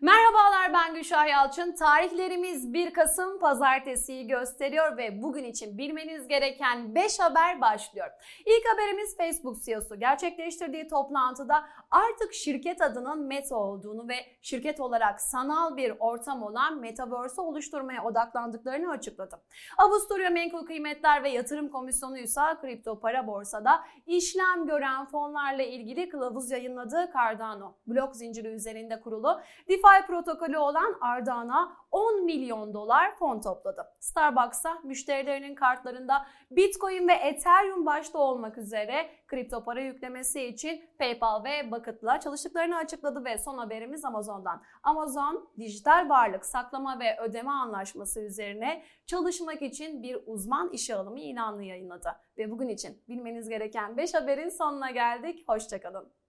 Merhabalar ben Gülşah Yalçın. Tarihlerimiz 1 Kasım pazartesiyi gösteriyor ve bugün için bilmeniz gereken 5 haber başlıyor. İlk haberimiz Facebook CEO'su gerçekleştirdiği toplantıda artık şirket adının Meta olduğunu ve şirket olarak sanal bir ortam olan Metaverse'ü oluşturmaya odaklandıklarını açıkladı. Avusturya Menkul Kıymetler ve Yatırım Komisyonu ise kripto para borsada işlem gören fonlarla ilgili kılavuz yayınladığı Cardano blok zinciri üzerinde kurulu DeFi protokolü olan Ardana 10 milyon dolar fon topladı. Starbucks'a müşterilerinin kartlarında Bitcoin ve Ethereum başta olmak üzere kripto para yüklemesi için PayPal ve Bucket'la çalıştıklarını açıkladı ve son haberimiz Amazon'dan. Amazon dijital varlık saklama ve ödeme anlaşması üzerine çalışmak için bir uzman işe alımı ilanını yayınladı. Ve bugün için bilmeniz gereken 5 haberin sonuna geldik. Hoşçakalın.